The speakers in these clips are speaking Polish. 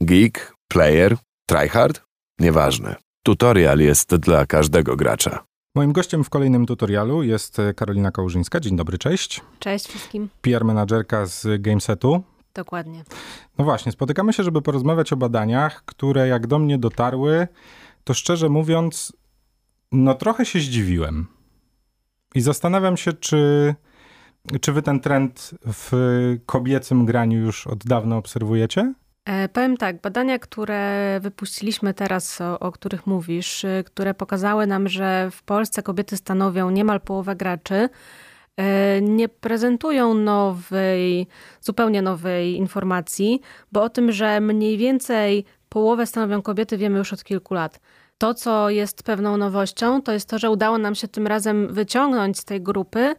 Geek, player, tryhard? Nieważne. Tutorial jest dla każdego gracza. Moim gościem w kolejnym tutorialu jest Karolina Kałużyńska. Dzień dobry, cześć. Cześć wszystkim. PR menadżerka z Gamesetu. Dokładnie. No właśnie, spotykamy się, żeby porozmawiać o badaniach, które jak do mnie dotarły, to szczerze mówiąc, no trochę się zdziwiłem. I zastanawiam się, czy, czy wy ten trend w kobiecym graniu już od dawna obserwujecie? E, powiem tak, badania, które wypuściliśmy teraz, o, o, których mówisz, y, które pokazały nam, że w Polsce kobiety stanowią niemal połowę graczy, e, nie prezentują nowej, zupełnie nowej informacji, bo o tym, że mniej więcej połowę stanowią kobiety, wiemy już od kilku lat. To, co jest pewną nowością, to jest to, że udało nam się tym razem wyciągnąć z tej grupy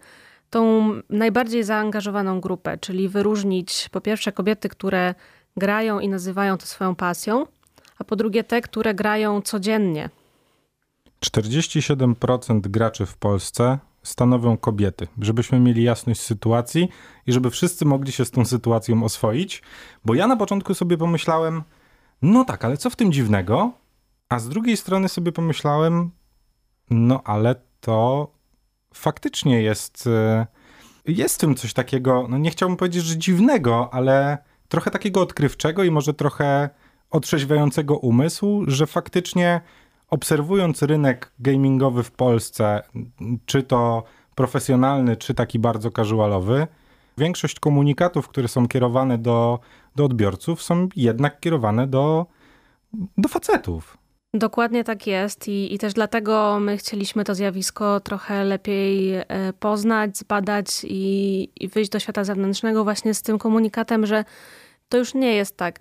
tą najbardziej zaangażowaną grupę, czyli wyróżnić po pierwsze kobiety, które grają i nazywają to swoją pasją, a po drugie te, które grają codziennie. 47% graczy w Polsce stanowią kobiety, żebyśmy mieli jasność sytuacji i żeby wszyscy mogli się z tą sytuacją oswoić, bo ja na początku sobie pomyślałem, no tak, ale co w tym dziwnego? A z drugiej strony sobie pomyślałem, no ale to faktycznie jest, e, jest w tym coś takiego, no nie chciałbym powiedzieć, że dziwnego, ale trochę takiego odkrywczego i może trochę otrzeźwiającego umysł, że faktycznie obserwując rynek gamingowy w Polsce, czy to profesjonalny, czy taki bardzo casualowy, większość komunikatów, które są kierowane do, do odbiorców, są jednak kierowane do, do facetów. Dokładnie tak jest I, i też dlatego my chcieliśmy to zjawisko trochę lepiej e, poznać, zbadać i, i wyjść do świata zewnętrznego właśnie z tym komunikatem, że to już nie jest tak.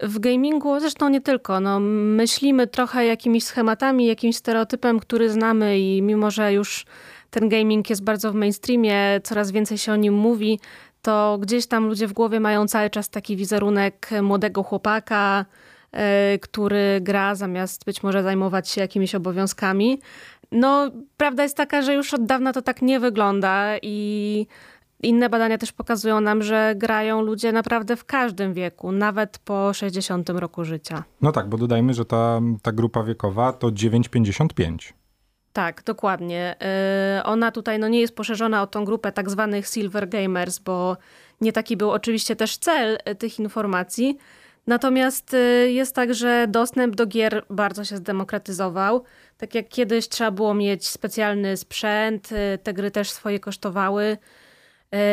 W gamingu, zresztą nie tylko, no, myślimy trochę jakimiś schematami, jakimś stereotypem, który znamy i mimo, że już ten gaming jest bardzo w mainstreamie, coraz więcej się o nim mówi, to gdzieś tam ludzie w głowie mają cały czas taki wizerunek młodego chłopaka, który gra zamiast być może zajmować się jakimiś obowiązkami. No, prawda jest taka, że już od dawna to tak nie wygląda i inne badania też pokazują nam, że grają ludzie naprawdę w każdym wieku, nawet po 60 roku życia. No tak, bo dodajmy, że ta, ta grupa wiekowa to 9,55. Tak, dokładnie. E, ona tutaj no, nie jest poszerzona o tą grupę tak zwanych silver gamers, bo nie taki był oczywiście też cel e, tych informacji. Natomiast y, jest tak, że dostęp do gier bardzo się zdemokratyzował. Tak jak kiedyś trzeba było mieć specjalny sprzęt, y, te gry też swoje kosztowały.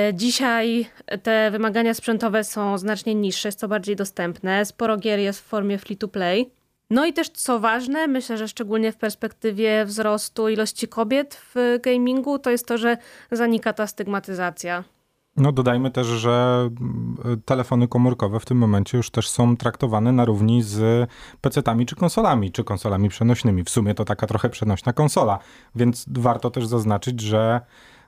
Y, dzisiaj te wymagania sprzętowe są znacznie niższe, jest to bardziej dostępne. Sporo gier jest w formie free to play. No i też co ważne, myślę, że szczególnie w perspektywie wzrostu ilości kobiet w gamingu, to jest to, że zanika ta stygmatyzacja. No dodajmy też, że mm, telefony komórkowe w tym momencie już też są traktowane na równi z PC-tami czy konsolami, czy konsolami przenośnymi. W sumie to taka trochę przenośna konsola, więc warto też zaznaczyć, że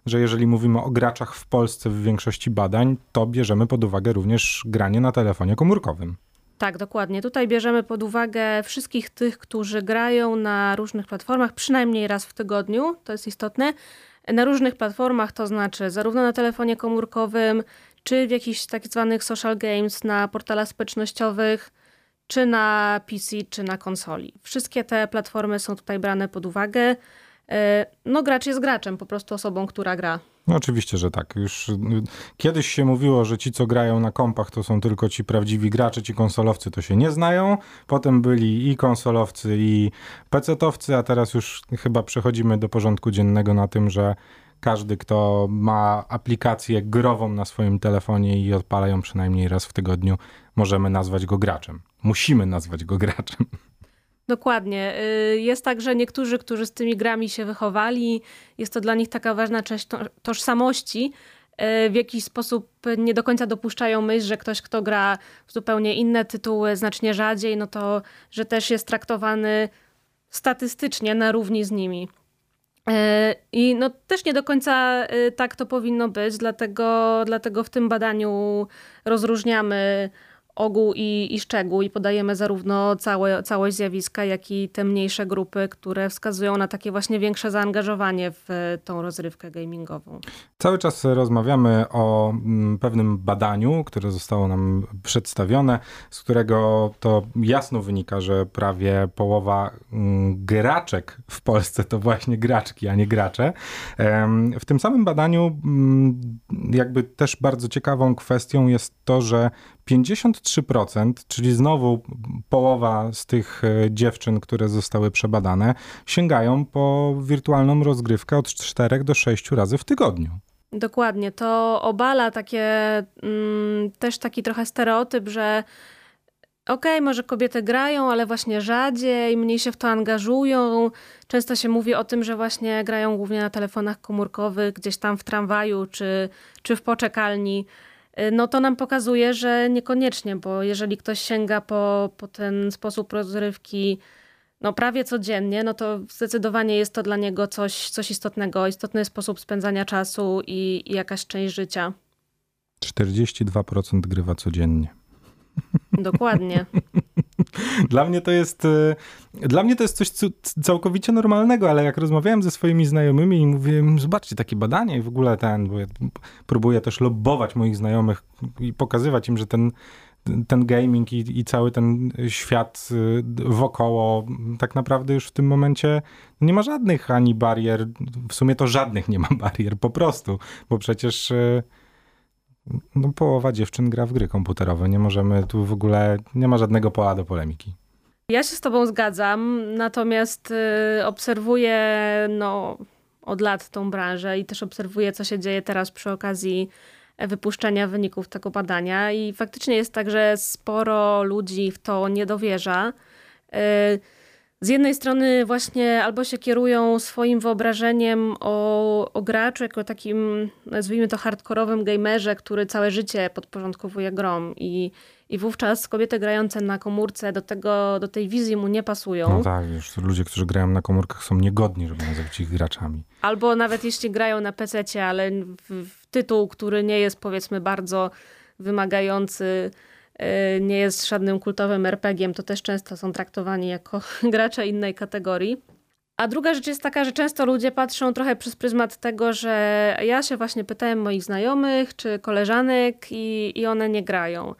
że jeżeli mówimy o graczach w Polsce w większości badań, to bierzemy pod uwagę również granie na telefonie komórkowym. Tak, dokładnie. Tutaj bierzemy pod uwagę wszystkich tych, którzy grają na różnych platformach, przynajmniej raz w tygodniu, to jest istotne, na różnych platformach, to znaczy zarówno na telefonie komórkowym, czy w jakichś tak zwanych social games, na portalach społecznościowych, czy na PC, czy na konsoli. Wszystkie te platformy są tutaj brane pod uwagę. E, no, gracz jest graczem, po prostu osobą, która gra. No oczywiście, że tak. Już y, kiedyś się mówiło, że ci, co grają na kompach, to są tylko ci prawdziwi gracze, ci konsolowcy to się nie znają. Potem byli i konsolowcy, i pecetowcy, a teraz już chyba przechodzimy do porządku dziennego na tym, że każdy, kto ma aplikację grową na swoim telefonie i odpala ją przynajmniej raz w tygodniu, możemy nazwać go graczem. Musimy nazwać go graczem. Dokładnie. Y, jest tak, że niektórzy, którzy z tymi grami się wychowali, jest to dla nich taka ważna część tożsamości, y, w jakiś sposób nie do końca dopuszczają myśl, że ktoś, kto gra w zupełnie inne tytuły, znacznie rzadziej, no to, że też jest traktowany statystycznie na równi z nimi. Y, I no, też nie do końca tak to powinno być, dlatego, dlatego w tym badaniu rozróżniamy ogół i, i szczegół i podajemy zarówno całe, całość zjawiska, jak i te mniejsze grupy, które wskazują na takie właśnie większe zaangażowanie w tą rozrywkę gamingową. Cały czas rozmawiamy o mm, pewnym badaniu, które zostało nam przedstawione, z którego to jasno wynika, że prawie połowa mm, graczek w Polsce to właśnie graczki, a nie gracze. W tym samym badaniu mm, jakby też bardzo ciekawą kwestią jest to, że 53%, czyli znowu połowa z tych e, dziewczyn, które zostały przebadane, sięgają po wirtualną rozgrywkę od 4 do 6 razy w tygodniu. Dokładnie. To obala takie mm, też taki trochę stereotyp, że okej, okay, może kobiety grają, ale właśnie rzadziej, mniej się w to angażują. Często się mówi o tym, że właśnie grają głównie na telefonach komórkowych, gdzieś tam w tramwaju czy, czy w poczekalni. Y, no to nam pokazuje, że niekoniecznie, bo jeżeli ktoś sięga po, po ten sposób rozrywki no prawie codziennie, no to zdecydowanie jest to dla niego coś, coś istotnego, istotny sposób spędzania czasu i, i jakaś część życia. 42% grywa codziennie. Dokładnie. Dla mnie to jest y, dla mnie to jest coś całkowicie normalnego, ale jak rozmawiałem ze swoimi znajomymi i mówiłem, zobaczcie takie badanie i w ogóle ten, bo ja próbuję też lobbować moich znajomych i pokazywać im, że ten ten gaming i, i, cały ten świat y, wokoło tak naprawdę już w tym momencie nie ma żadnych ani barier, w sumie to żadnych nie ma barier po prostu, bo przecież y, no, połowa dziewczyn gra w gry komputerowe. Nie możemy tu w ogóle, nie ma żadnego pola do polemiki. Ja się z tobą zgadzam, natomiast y, obserwuję no, od lat tą branżę i też obserwuję, co się dzieje teraz przy okazji wypuszczenia wyników tego badania i faktycznie jest tak, że sporo ludzi w to nie dowierza. Y, z jednej strony właśnie albo się kierują swoim wyobrażeniem o, o graczu jako takim, nazwijmy to hardkorowym gamerze, który całe życie podporządkowuje grom i, i wówczas kobiety grające na komórce do, tego, do tej wizji mu nie pasują. No tak, już ludzie, którzy grają na komórkach są niegodni, żeby nazywać ich graczami. Albo nawet jeśli grają na PC, ale w, w tytuł, który nie jest powiedzmy bardzo wymagający nie jest żadnym kultowym RPG-iem, to też często są traktowani jako gracze innej kategorii. A druga rzecz jest taka, że często ludzie patrzą trochę przez pryzmat tego, że ja się właśnie pytałem moich znajomych czy koleżanek i, i one nie grają.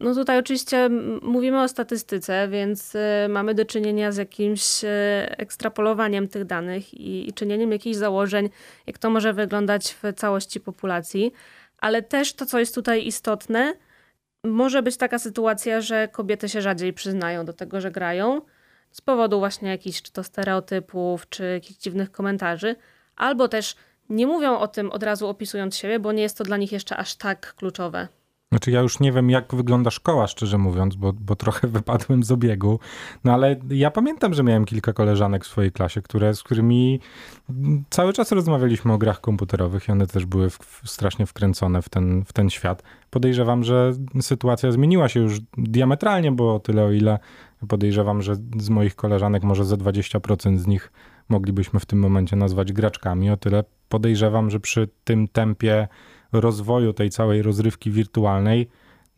No tutaj oczywiście mówimy o statystyce, więc y, mamy do czynienia z jakimś y, ekstrapolowaniem tych danych i, i czynieniem jakichś założeń, jak to może wyglądać w całości populacji. Ale też to, co jest tutaj istotne, może być taka sytuacja, że kobiety się rzadziej przyznają do tego, że grają z powodu właśnie jakichś czy to stereotypów, czy jakichś dziwnych komentarzy, albo też nie mówią o tym od razu opisując siebie, bo nie jest to dla nich jeszcze aż tak kluczowe. Znaczy ja już nie wiem, jak wygląda szkoła, szczerze mówiąc, bo, bo trochę wypadłem z obiegu. No ale ja pamiętam, że miałem kilka koleżanek w swojej klasie, które, z którymi cały czas rozmawialiśmy o grach komputerowych i one też były w, strasznie wkręcone w ten, w ten świat. Podejrzewam, że sytuacja zmieniła się już diametralnie, bo o tyle, o ile podejrzewam, że z moich koleżanek może ze 20% z nich moglibyśmy w tym momencie nazwać graczkami, o tyle podejrzewam, że przy tym tempie rozwoju tej całej rozrywki wirtualnej,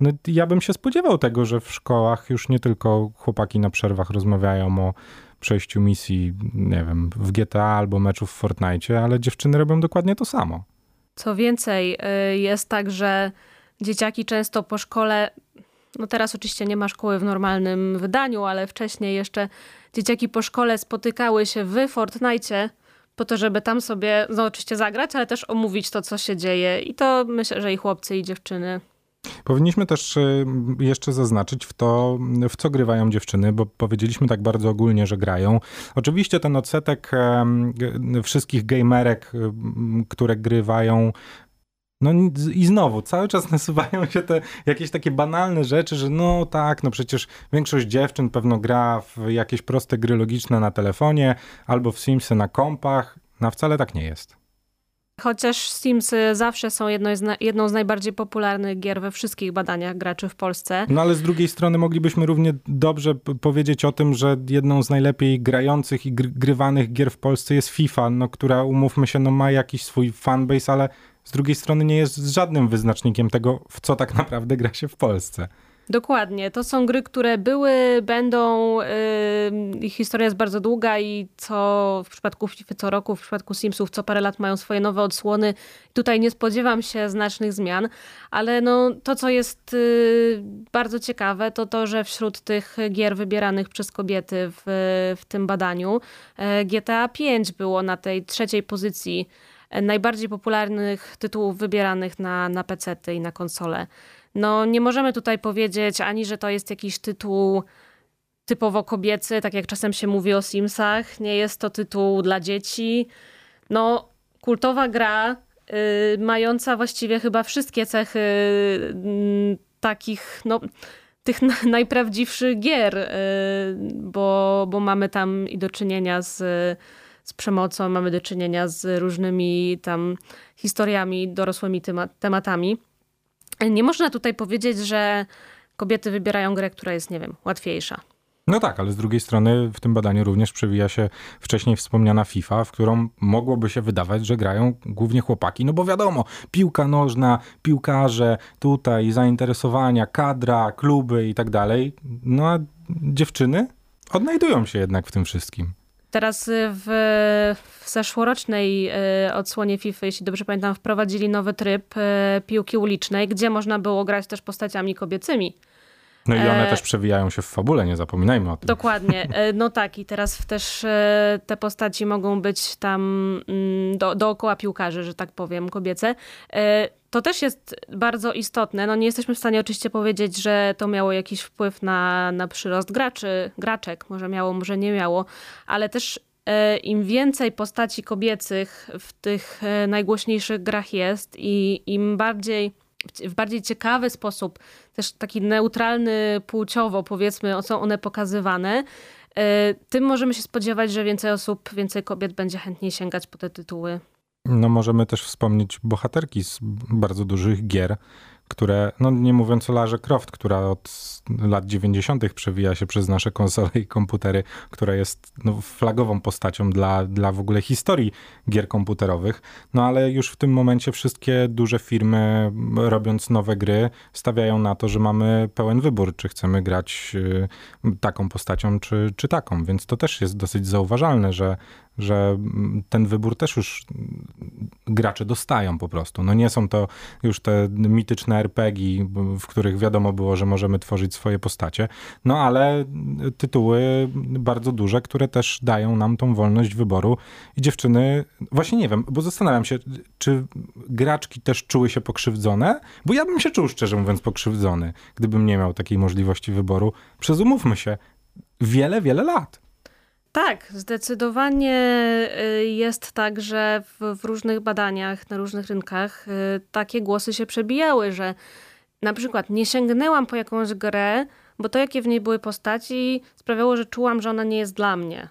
no ja bym się spodziewał tego, że w szkołach już nie tylko chłopaki na przerwach rozmawiają o przejściu misji, nie wiem, w GTA albo meczu w Fortnite, ale dziewczyny robią dokładnie to samo. Co więcej, y, jest tak, że dzieciaki często po szkole, no teraz oczywiście nie ma szkoły w normalnym wydaniu, ale wcześniej jeszcze dzieciaki po szkole spotykały się w Fortnite po to, żeby tam sobie, no oczywiście zagrać, ale też omówić to, co się dzieje. I to myślę, że i chłopcy, i dziewczyny. Powinniśmy też y, jeszcze zaznaczyć w to, w co grywają dziewczyny, bo powiedzieliśmy tak bardzo ogólnie, że grają. Oczywiście ten odsetek wszystkich gamerek, które grywają no i znowu, cały czas nasuwają się te jakieś takie banalne rzeczy, że no tak, no przecież większość dziewczyn pewno gra w jakieś proste gry logiczne na telefonie albo w Simsy na kompach, no wcale tak nie jest. Chociaż Simsy zawsze są jedną z, na, jedną z najbardziej popularnych gier we wszystkich badaniach graczy w Polsce. No ale z drugiej strony moglibyśmy równie dobrze powiedzieć o tym, że jedną z najlepiej grających i grywanych gier w Polsce jest FIFA, no, która umówmy się, no, ma jakiś swój fanbase, ale z drugiej strony nie jest żadnym wyznacznikiem tego, w co tak naprawdę gra się w Polsce. Dokładnie. To są gry, które były, będą. Yy, ich historia jest bardzo długa i co w przypadku FIFA co roku, w przypadku Simsów co parę lat mają swoje nowe odsłony. Tutaj nie spodziewam się znacznych zmian, ale no, to, co jest yy, bardzo ciekawe, to to, że wśród tych gier wybieranych przez kobiety w, w tym badaniu yy, GTA 5 było na tej trzeciej pozycji najbardziej popularnych tytułów wybieranych na, na PC i na konsole. No nie możemy tutaj powiedzieć ani, że to jest jakiś tytuł typowo kobiecy, tak jak czasem się mówi o Simsach. Nie jest to tytuł dla dzieci. No, kultowa gra, y, mająca właściwie chyba wszystkie cechy y, takich, no, tych najprawdziwszych gier, y, bo, bo mamy tam i do czynienia z, z przemocą, mamy do czynienia z różnymi tam historiami, dorosłymi tematami. Nie można tutaj powiedzieć, że kobiety wybierają grę, która jest, nie wiem, łatwiejsza. No tak, ale z drugiej strony w tym badaniu również przewija się wcześniej wspomniana FIFA, w którą mogłoby się wydawać, że grają głównie chłopaki, no bo wiadomo, piłka nożna, piłkarze, tutaj zainteresowania, kadra, kluby i tak dalej. No a dziewczyny odnajdują się jednak w tym wszystkim. Teraz y, w, w zeszłorocznej y, odsłonie FIFA, jeśli dobrze pamiętam, wprowadzili nowy tryb y, piłki ulicznej, gdzie można było grać też postaciami kobiecymi. No i one e... też przewijają się w fabule, nie zapominajmy o tym. Dokładnie. E, no tak, i teraz też e, te postaci mogą być tam mm, do, dookoła piłkarzy, że tak powiem, kobiece. E, to też jest bardzo istotne. No nie jesteśmy w stanie oczywiście powiedzieć, że to miało jakiś wpływ na, na przyrost graczy, graczek. Może miało, może nie miało, ale też im więcej postaci kobiecych w tych najgłośniejszych grach jest i im bardziej w bardziej ciekawy sposób, też taki neutralny płciowo, powiedzmy, są one pokazywane, e, tym możemy się spodziewać, że więcej osób, więcej kobiet będzie chętniej sięgać po te tytuły. No możemy też wspomnieć bohaterki z bardzo dużych gier, które, no nie mówiąc o Larze Croft, która od lat 90. przewija się przez nasze konsole i komputery, która jest no, flagową postacią dla, dla w ogóle historii gier komputerowych. No ale już w tym momencie wszystkie duże firmy, robiąc nowe gry, stawiają na to, że mamy pełen wybór, czy chcemy grać y, taką postacią, czy, czy taką. Więc to też jest dosyć zauważalne, że że ten wybór też już gracze dostają po prostu. No nie są to już te mityczne RPG, w których wiadomo było, że możemy tworzyć swoje postacie, no ale tytuły bardzo duże, które też dają nam tą wolność wyboru i dziewczyny, właśnie nie wiem, bo zastanawiam się, czy graczki też czuły się pokrzywdzone, bo ja bym się czuł szczerze mówiąc pokrzywdzony, gdybym nie miał takiej możliwości wyboru przez, umówmy się, wiele, wiele lat. Tak, zdecydowanie y, jest tak, że w, w, różnych badaniach na różnych rynkach y, takie głosy się przebijały, że na przykład nie sięgnęłam po jakąś grę, bo to, jakie w niej były postaci, sprawiało, że czułam, że ona nie jest dla mnie.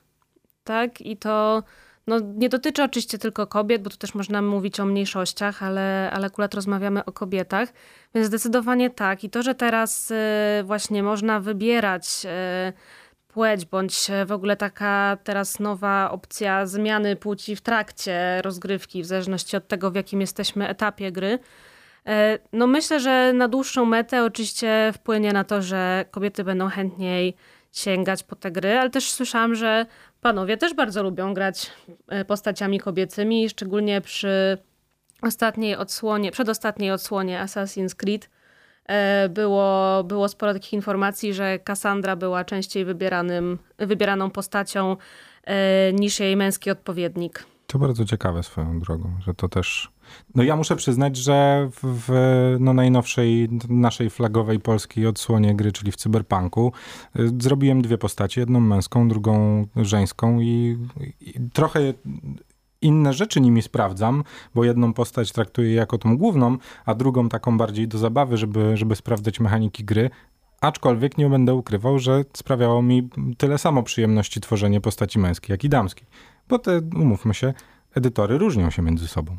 Tak? I to no, nie dotyczy oczywiście tylko kobiet, bo tu też można mówić o mniejszościach, ale, ale akurat rozmawiamy o kobietach. Więc zdecydowanie tak. I to, że teraz y, właśnie można wybierać płeć, bądź w ogóle taka teraz nowa opcja zmiany płci w trakcie rozgrywki, w zależności od tego, w jakim jesteśmy etapie gry. E, no myślę, że na dłuższą metę oczywiście wpłynie na to, że kobiety będą chętniej sięgać po te gry, ale też słyszałam, że panowie też bardzo lubią grać e, postaciami kobiecymi, szczególnie przy ostatniej odsłonie, przedostatniej odsłonie Assassin's Creed E, było, było sporo takich informacji, że Cassandra była częściej wybieranym, wybieraną postacią e, niż jej męski odpowiednik. To bardzo ciekawe swoją drogą, że to też. No ja muszę przyznać, że w, no najnowszej naszej flagowej polskiej odsłonie gry, czyli w Cyberpunku, y, zrobiłem dwie postacie, jedną męską, drugą żeńską i, i trochę inne rzeczy nimi sprawdzam, bo jedną postać traktuję jako tą główną, a drugą taką bardziej do zabawy, żeby, żeby sprawdzać mechaniki gry. Aczkolwiek nie będę ukrywał, że sprawiało mi tyle samo przyjemności tworzenie postaci męskiej, jak i damskiej. Bo te, umówmy się, edytory różnią się między sobą.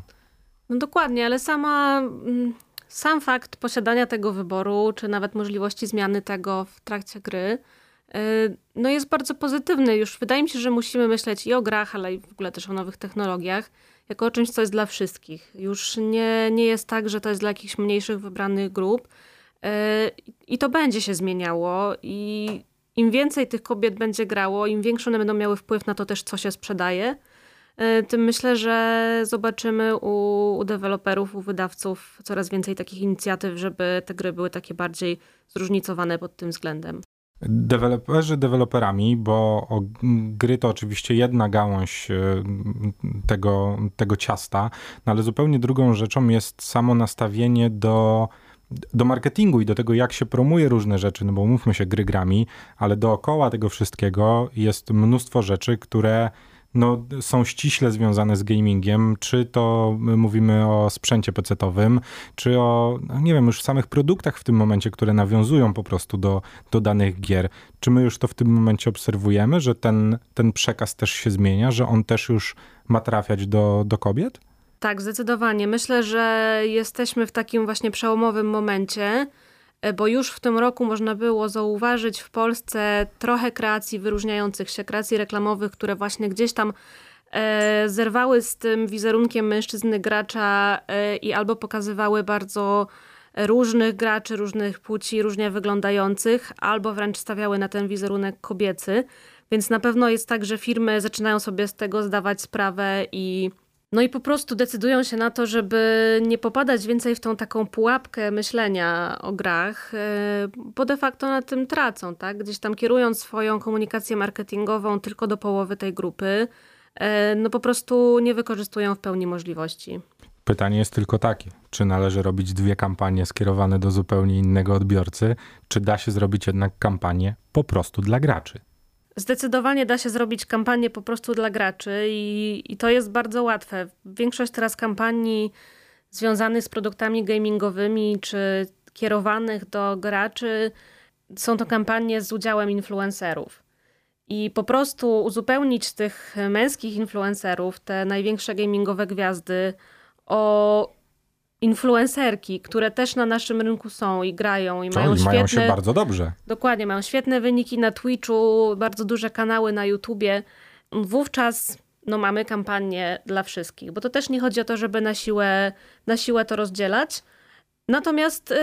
No dokładnie, ale sama, mm, sam fakt posiadania tego wyboru, czy nawet możliwości zmiany tego w trakcie gry, no jest bardzo pozytywny. Już wydaje mi się, że musimy myśleć i o grach, ale i w ogóle też o nowych technologiach, jako o czymś, co jest dla wszystkich. Już nie, nie jest tak, że to jest dla jakichś mniejszych, wybranych grup. I to będzie się zmieniało i im więcej tych kobiet będzie grało, im większy one będą miały wpływ na to też, co się sprzedaje, tym myślę, że zobaczymy u, u deweloperów, u wydawców coraz więcej takich inicjatyw, żeby te gry były takie bardziej zróżnicowane pod tym względem. Deweloperzy deweloperami, bo gry to oczywiście jedna gałąź e, tego, tego ciasta, no ale zupełnie drugą rzeczą jest samo nastawienie do do marketingu i do tego, jak się promuje różne rzeczy, no bo mówmy się gry grami, ale dookoła tego wszystkiego jest mnóstwo rzeczy, które no, są ściśle związane z gamingiem, czy to mówimy o sprzęcie pecetowym, czy o, no nie wiem, już samych produktach w tym momencie, które nawiązują po prostu do, do danych gier. Czy my już to w tym momencie obserwujemy, że ten, ten przekaz też się zmienia, że on też już ma trafiać do, do kobiet? Tak, zdecydowanie. Myślę, że jesteśmy w takim właśnie przełomowym momencie, bo już w tym roku można było zauważyć w Polsce trochę kreacji wyróżniających się, kreacji reklamowych, które właśnie gdzieś tam e, zerwały z tym wizerunkiem mężczyzny gracza e, i albo pokazywały bardzo różnych graczy, różnych płci, różnie wyglądających, albo wręcz stawiały na ten wizerunek kobiecy. Więc na pewno jest tak, że firmy zaczynają sobie z tego zdawać sprawę i no i po prostu decydują się na to, żeby nie popadać więcej w tą taką pułapkę myślenia o grach, e, bo de facto na tym tracą, tak? Gdzieś tam kierując swoją komunikację marketingową tylko do połowy tej grupy, e, no po prostu nie wykorzystują w pełni możliwości. Pytanie jest tylko takie, czy należy robić dwie kampanie skierowane do zupełnie innego odbiorcy, czy da się zrobić jednak kampanię po prostu dla graczy? Zdecydowanie da się zrobić kampanię po prostu dla graczy i, i to jest bardzo łatwe. Większość teraz kampanii związanych z produktami gamingowymi czy kierowanych do graczy są to kampanie z udziałem influencerów. I po prostu uzupełnić tych męskich influencerów, te największe gamingowe gwiazdy, o influencerki, które też na naszym rynku są i grają i mają, świetne, mają się bardzo dobrze. Dokładnie, mają świetne wyniki na Twitchu, bardzo duże kanały na YouTubie. Wówczas no, mamy kampanię dla wszystkich, bo to też nie chodzi o to, żeby na siłę, na siłę to rozdzielać. Natomiast y,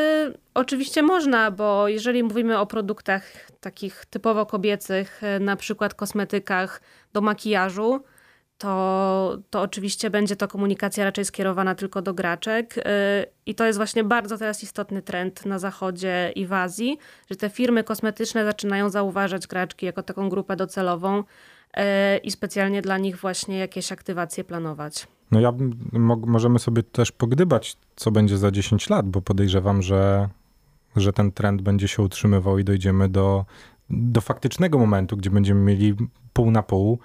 oczywiście można, bo jeżeli mówimy o produktach takich typowo kobiecych, y, na przykład kosmetykach do makijażu, to, to oczywiście będzie to komunikacja raczej skierowana tylko do graczek. Y, I to jest właśnie bardzo teraz istotny trend na Zachodzie i w Azji, że te firmy kosmetyczne zaczynają zauważać graczki jako taką grupę docelową y, i specjalnie dla nich właśnie jakieś aktywacje planować. No ja możemy sobie też pogdybać, co będzie za 10 lat, bo podejrzewam, że, że ten trend będzie się utrzymywał i dojdziemy do, do faktycznego momentu, gdzie będziemy mieli pół na pół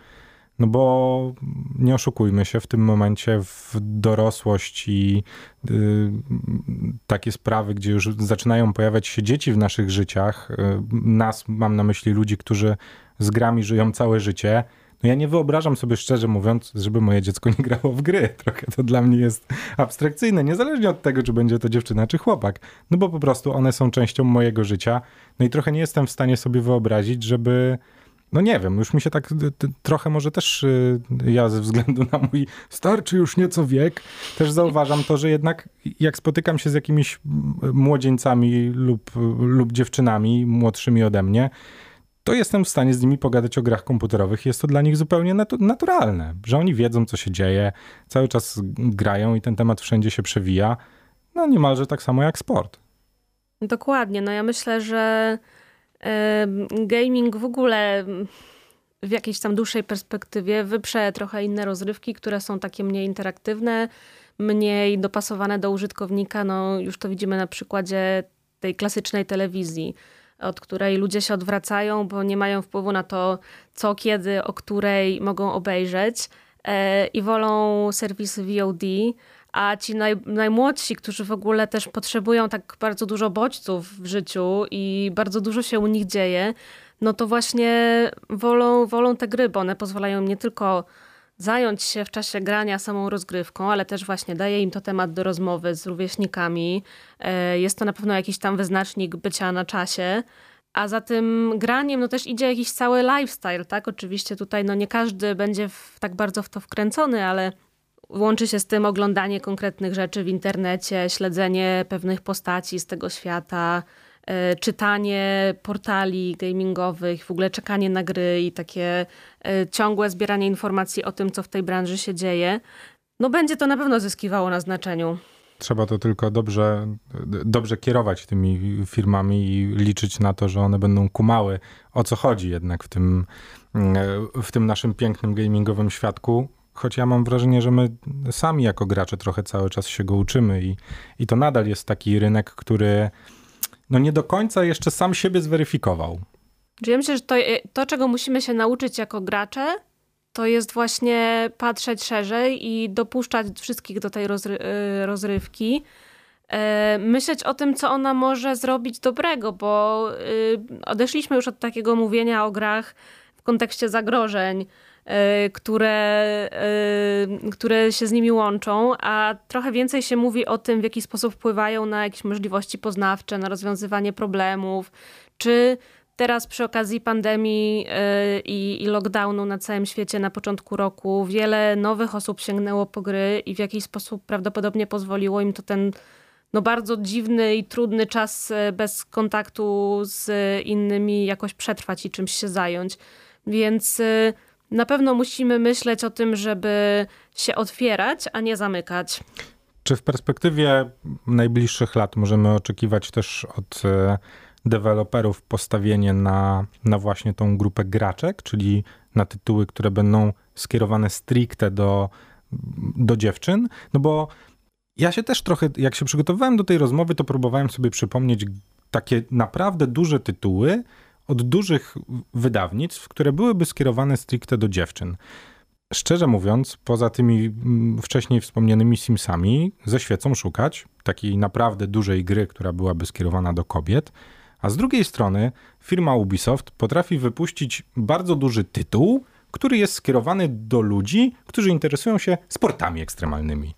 no bo nie oszukujmy się, w tym momencie w dorosłość i y, takie sprawy, gdzie już zaczynają pojawiać się dzieci w naszych życiach, y, nas, mam na myśli ludzi, którzy z grami żyją całe życie, no ja nie wyobrażam sobie szczerze mówiąc, żeby moje dziecko nie grało w gry. Trochę to dla mnie jest abstrakcyjne, niezależnie od tego, czy będzie to dziewczyna, czy chłopak. No bo po prostu one są częścią mojego życia. No i trochę nie jestem w stanie sobie wyobrazić, żeby no nie wiem, już mi się tak trochę może też y, ja ze względu na mój starczy już nieco wiek, też zauważam to, że jednak jak spotykam się z jakimiś młodzieńcami lub, lub dziewczynami młodszymi ode mnie, to jestem w stanie z nimi pogadać o grach komputerowych. Jest to dla nich zupełnie natu naturalne, że oni wiedzą, co się dzieje, cały czas grają i ten temat wszędzie się przewija. No niemalże tak samo jak sport. Dokładnie. No ja myślę, że gaming w ogóle w jakiejś tam dłuższej perspektywie wyprze trochę inne rozrywki, które są takie mniej interaktywne, mniej dopasowane do użytkownika. No, już to widzimy na przykładzie tej klasycznej telewizji, od której ludzie się odwracają, bo nie mają wpływu na to, co, kiedy, o której mogą obejrzeć e, i wolą serwisy VOD a ci naj, najmłodsi, którzy w ogóle też potrzebują tak bardzo dużo bodźców w życiu i bardzo dużo się u nich dzieje, no to właśnie wolą, wolą te gry, bo one pozwalają nie tylko zająć się w czasie grania samą rozgrywką, ale też właśnie daje im to temat do rozmowy z rówieśnikami. E, jest to na pewno jakiś tam wyznacznik bycia na czasie. A za tym graniem no też idzie jakiś cały lifestyle, tak? Oczywiście tutaj no nie każdy będzie w, tak bardzo w to wkręcony, ale Łączy się z tym oglądanie konkretnych rzeczy w internecie, śledzenie pewnych postaci z tego świata, e, czytanie portali gamingowych, w ogóle czekanie na gry i takie e, ciągłe zbieranie informacji o tym, co w tej branży się dzieje. No będzie to na pewno zyskiwało na znaczeniu. Trzeba to tylko dobrze, dobrze kierować tymi firmami i liczyć na to, że one będą kumały, o co chodzi jednak w tym, w tym naszym pięknym gamingowym świadku. Choć ja mam wrażenie, że my sami jako gracze trochę cały czas się go uczymy i, i to nadal jest taki rynek, który no nie do końca jeszcze sam siebie zweryfikował. Ja myślę, że to, to, czego musimy się nauczyć jako gracze, to jest właśnie patrzeć szerzej i dopuszczać wszystkich do tej rozry y, rozrywki. E, myśleć o tym, co ona może zrobić dobrego, bo odeszliśmy już od takiego mówienia o grach w kontekście zagrożeń, które, które się z nimi łączą, a trochę więcej się mówi o tym, w jaki sposób wpływają na jakieś możliwości poznawcze, na rozwiązywanie problemów, czy Teraz przy okazji pandemii yy, i, i lockdownu na całym świecie na początku roku wiele nowych osób sięgnęło po gry i w jakiś sposób prawdopodobnie pozwoliło im to ten no bardzo dziwny i trudny czas y, bez kontaktu z innymi jakoś przetrwać i czymś się zająć. Więc na pewno musimy myśleć o tym, żeby się otwierać, a nie zamykać. Czy w perspektywie najbliższych lat możemy oczekiwać też od y, deweloperów postawienie na, na właśnie tą grupę graczek, czyli na tytuły, które będą skierowane stricte do, do dziewczyn, no bo ja się też trochę, jak się przygotowywałem do tej rozmowy, to próbowałem sobie przypomnieć takie naprawdę duże tytuły od dużych wydawnictw, które byłyby skierowane stricte do dziewczyn. Szczerze mówiąc, poza tymi mm, wcześniej wspomnianymi Simsami, ze świecą szukać takiej naprawdę dużej gry, która byłaby skierowana do kobiet. A z drugiej strony firma Ubisoft potrafi wypuścić bardzo duży tytuł, który jest skierowany do ludzi, którzy interesują się sportami ekstremalnymi.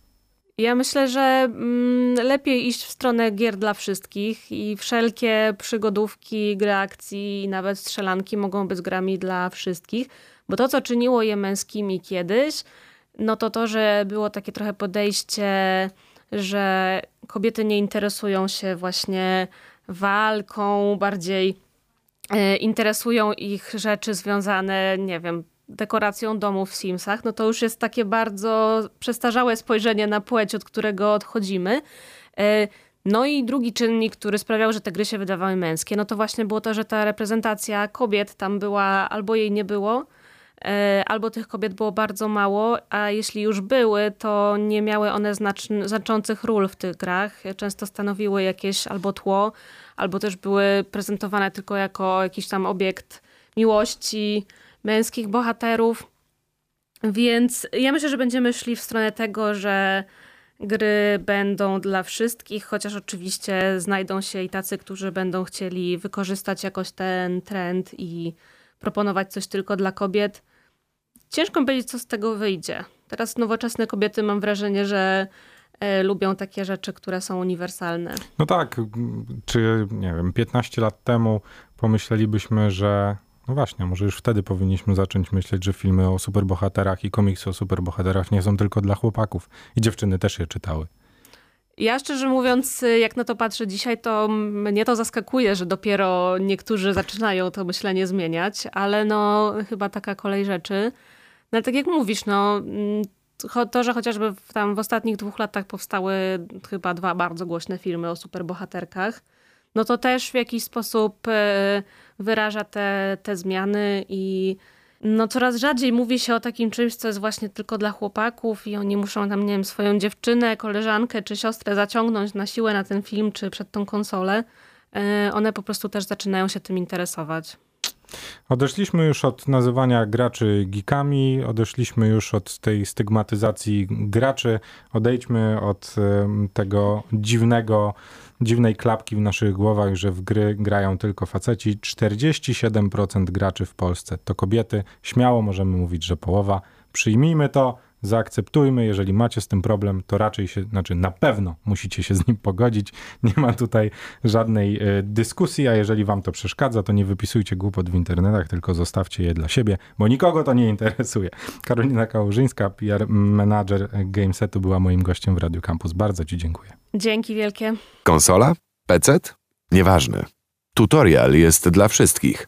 Ja myślę, że mm, lepiej iść w stronę gier dla wszystkich i wszelkie przygodówki, gry akcji i nawet strzelanki mogą być grami dla wszystkich, bo to, co czyniło je męskimi kiedyś, no to to, że było takie trochę podejście, że kobiety nie interesują się właśnie walką, bardziej e, interesują ich rzeczy związane, nie wiem, dekoracją domu w Simsach, no to już jest takie bardzo przestarzałe spojrzenie na płeć, od którego odchodzimy. E, no i drugi czynnik, który sprawiał, że te gry się wydawały męskie, no to właśnie było to, że ta reprezentacja kobiet tam była albo jej nie było, E, albo tych kobiet było bardzo mało, a jeśli już były, to nie miały one znaczących ról w tych grach. Często stanowiły jakieś albo tło, albo też były prezentowane tylko jako jakiś tam obiekt miłości męskich bohaterów. Więc ja myślę, że będziemy szli w stronę tego, że gry będą dla wszystkich, chociaż oczywiście znajdą się i tacy, którzy będą chcieli wykorzystać jakoś ten trend i proponować coś tylko dla kobiet. Ciężko powiedzieć, co z tego wyjdzie. Teraz nowoczesne kobiety mam wrażenie, że e, lubią takie rzeczy, które są uniwersalne. No tak, czy nie wiem, 15 lat temu pomyślelibyśmy, że no właśnie, może już wtedy powinniśmy zacząć myśleć, że filmy o superbohaterach i komiksy o superbohaterach nie są tylko dla chłopaków. I dziewczyny też je czytały. Ja szczerze mówiąc, jak na to patrzę dzisiaj, to mnie to zaskakuje, że dopiero niektórzy zaczynają to myślenie zmieniać, ale no chyba taka kolej rzeczy. No tak jak mówisz, no mm, to, że chociażby w, tam w ostatnich dwóch latach powstały chyba dwa bardzo głośne filmy o superbohaterkach, no to też w jakiś sposób e, wyraża te, te zmiany i no coraz rzadziej mówi się o takim czymś, co jest właśnie tylko dla chłopaków i oni muszą tam, nie wiem, swoją dziewczynę, koleżankę czy siostrę zaciągnąć na siłę na ten film czy przed tą konsolę. E, one po prostu też zaczynają się tym interesować. Odeszliśmy już od nazywania graczy geekami, odeszliśmy już od tej stygmatyzacji graczy, odejdźmy od tego dziwnego, dziwnej klapki w naszych głowach, że w gry grają tylko faceci. 47% graczy w Polsce to kobiety. Śmiało możemy mówić, że połowa. Przyjmijmy to, zaakceptujmy. Jeżeli macie z tym problem, to raczej się, znaczy na pewno musicie się z nim pogodzić. Nie ma tutaj żadnej y, dyskusji, a jeżeli wam to przeszkadza, to nie wypisujcie głupot w internetach, tylko zostawcie je dla siebie, bo nikogo to nie interesuje. Karolina Kałużyńska, PR manager Gamesetu, była moim gościem w Radio Campus. Bardzo Ci dziękuję. Dzięki wielkie. Konsola? PC? Nieważne. Tutorial jest dla wszystkich.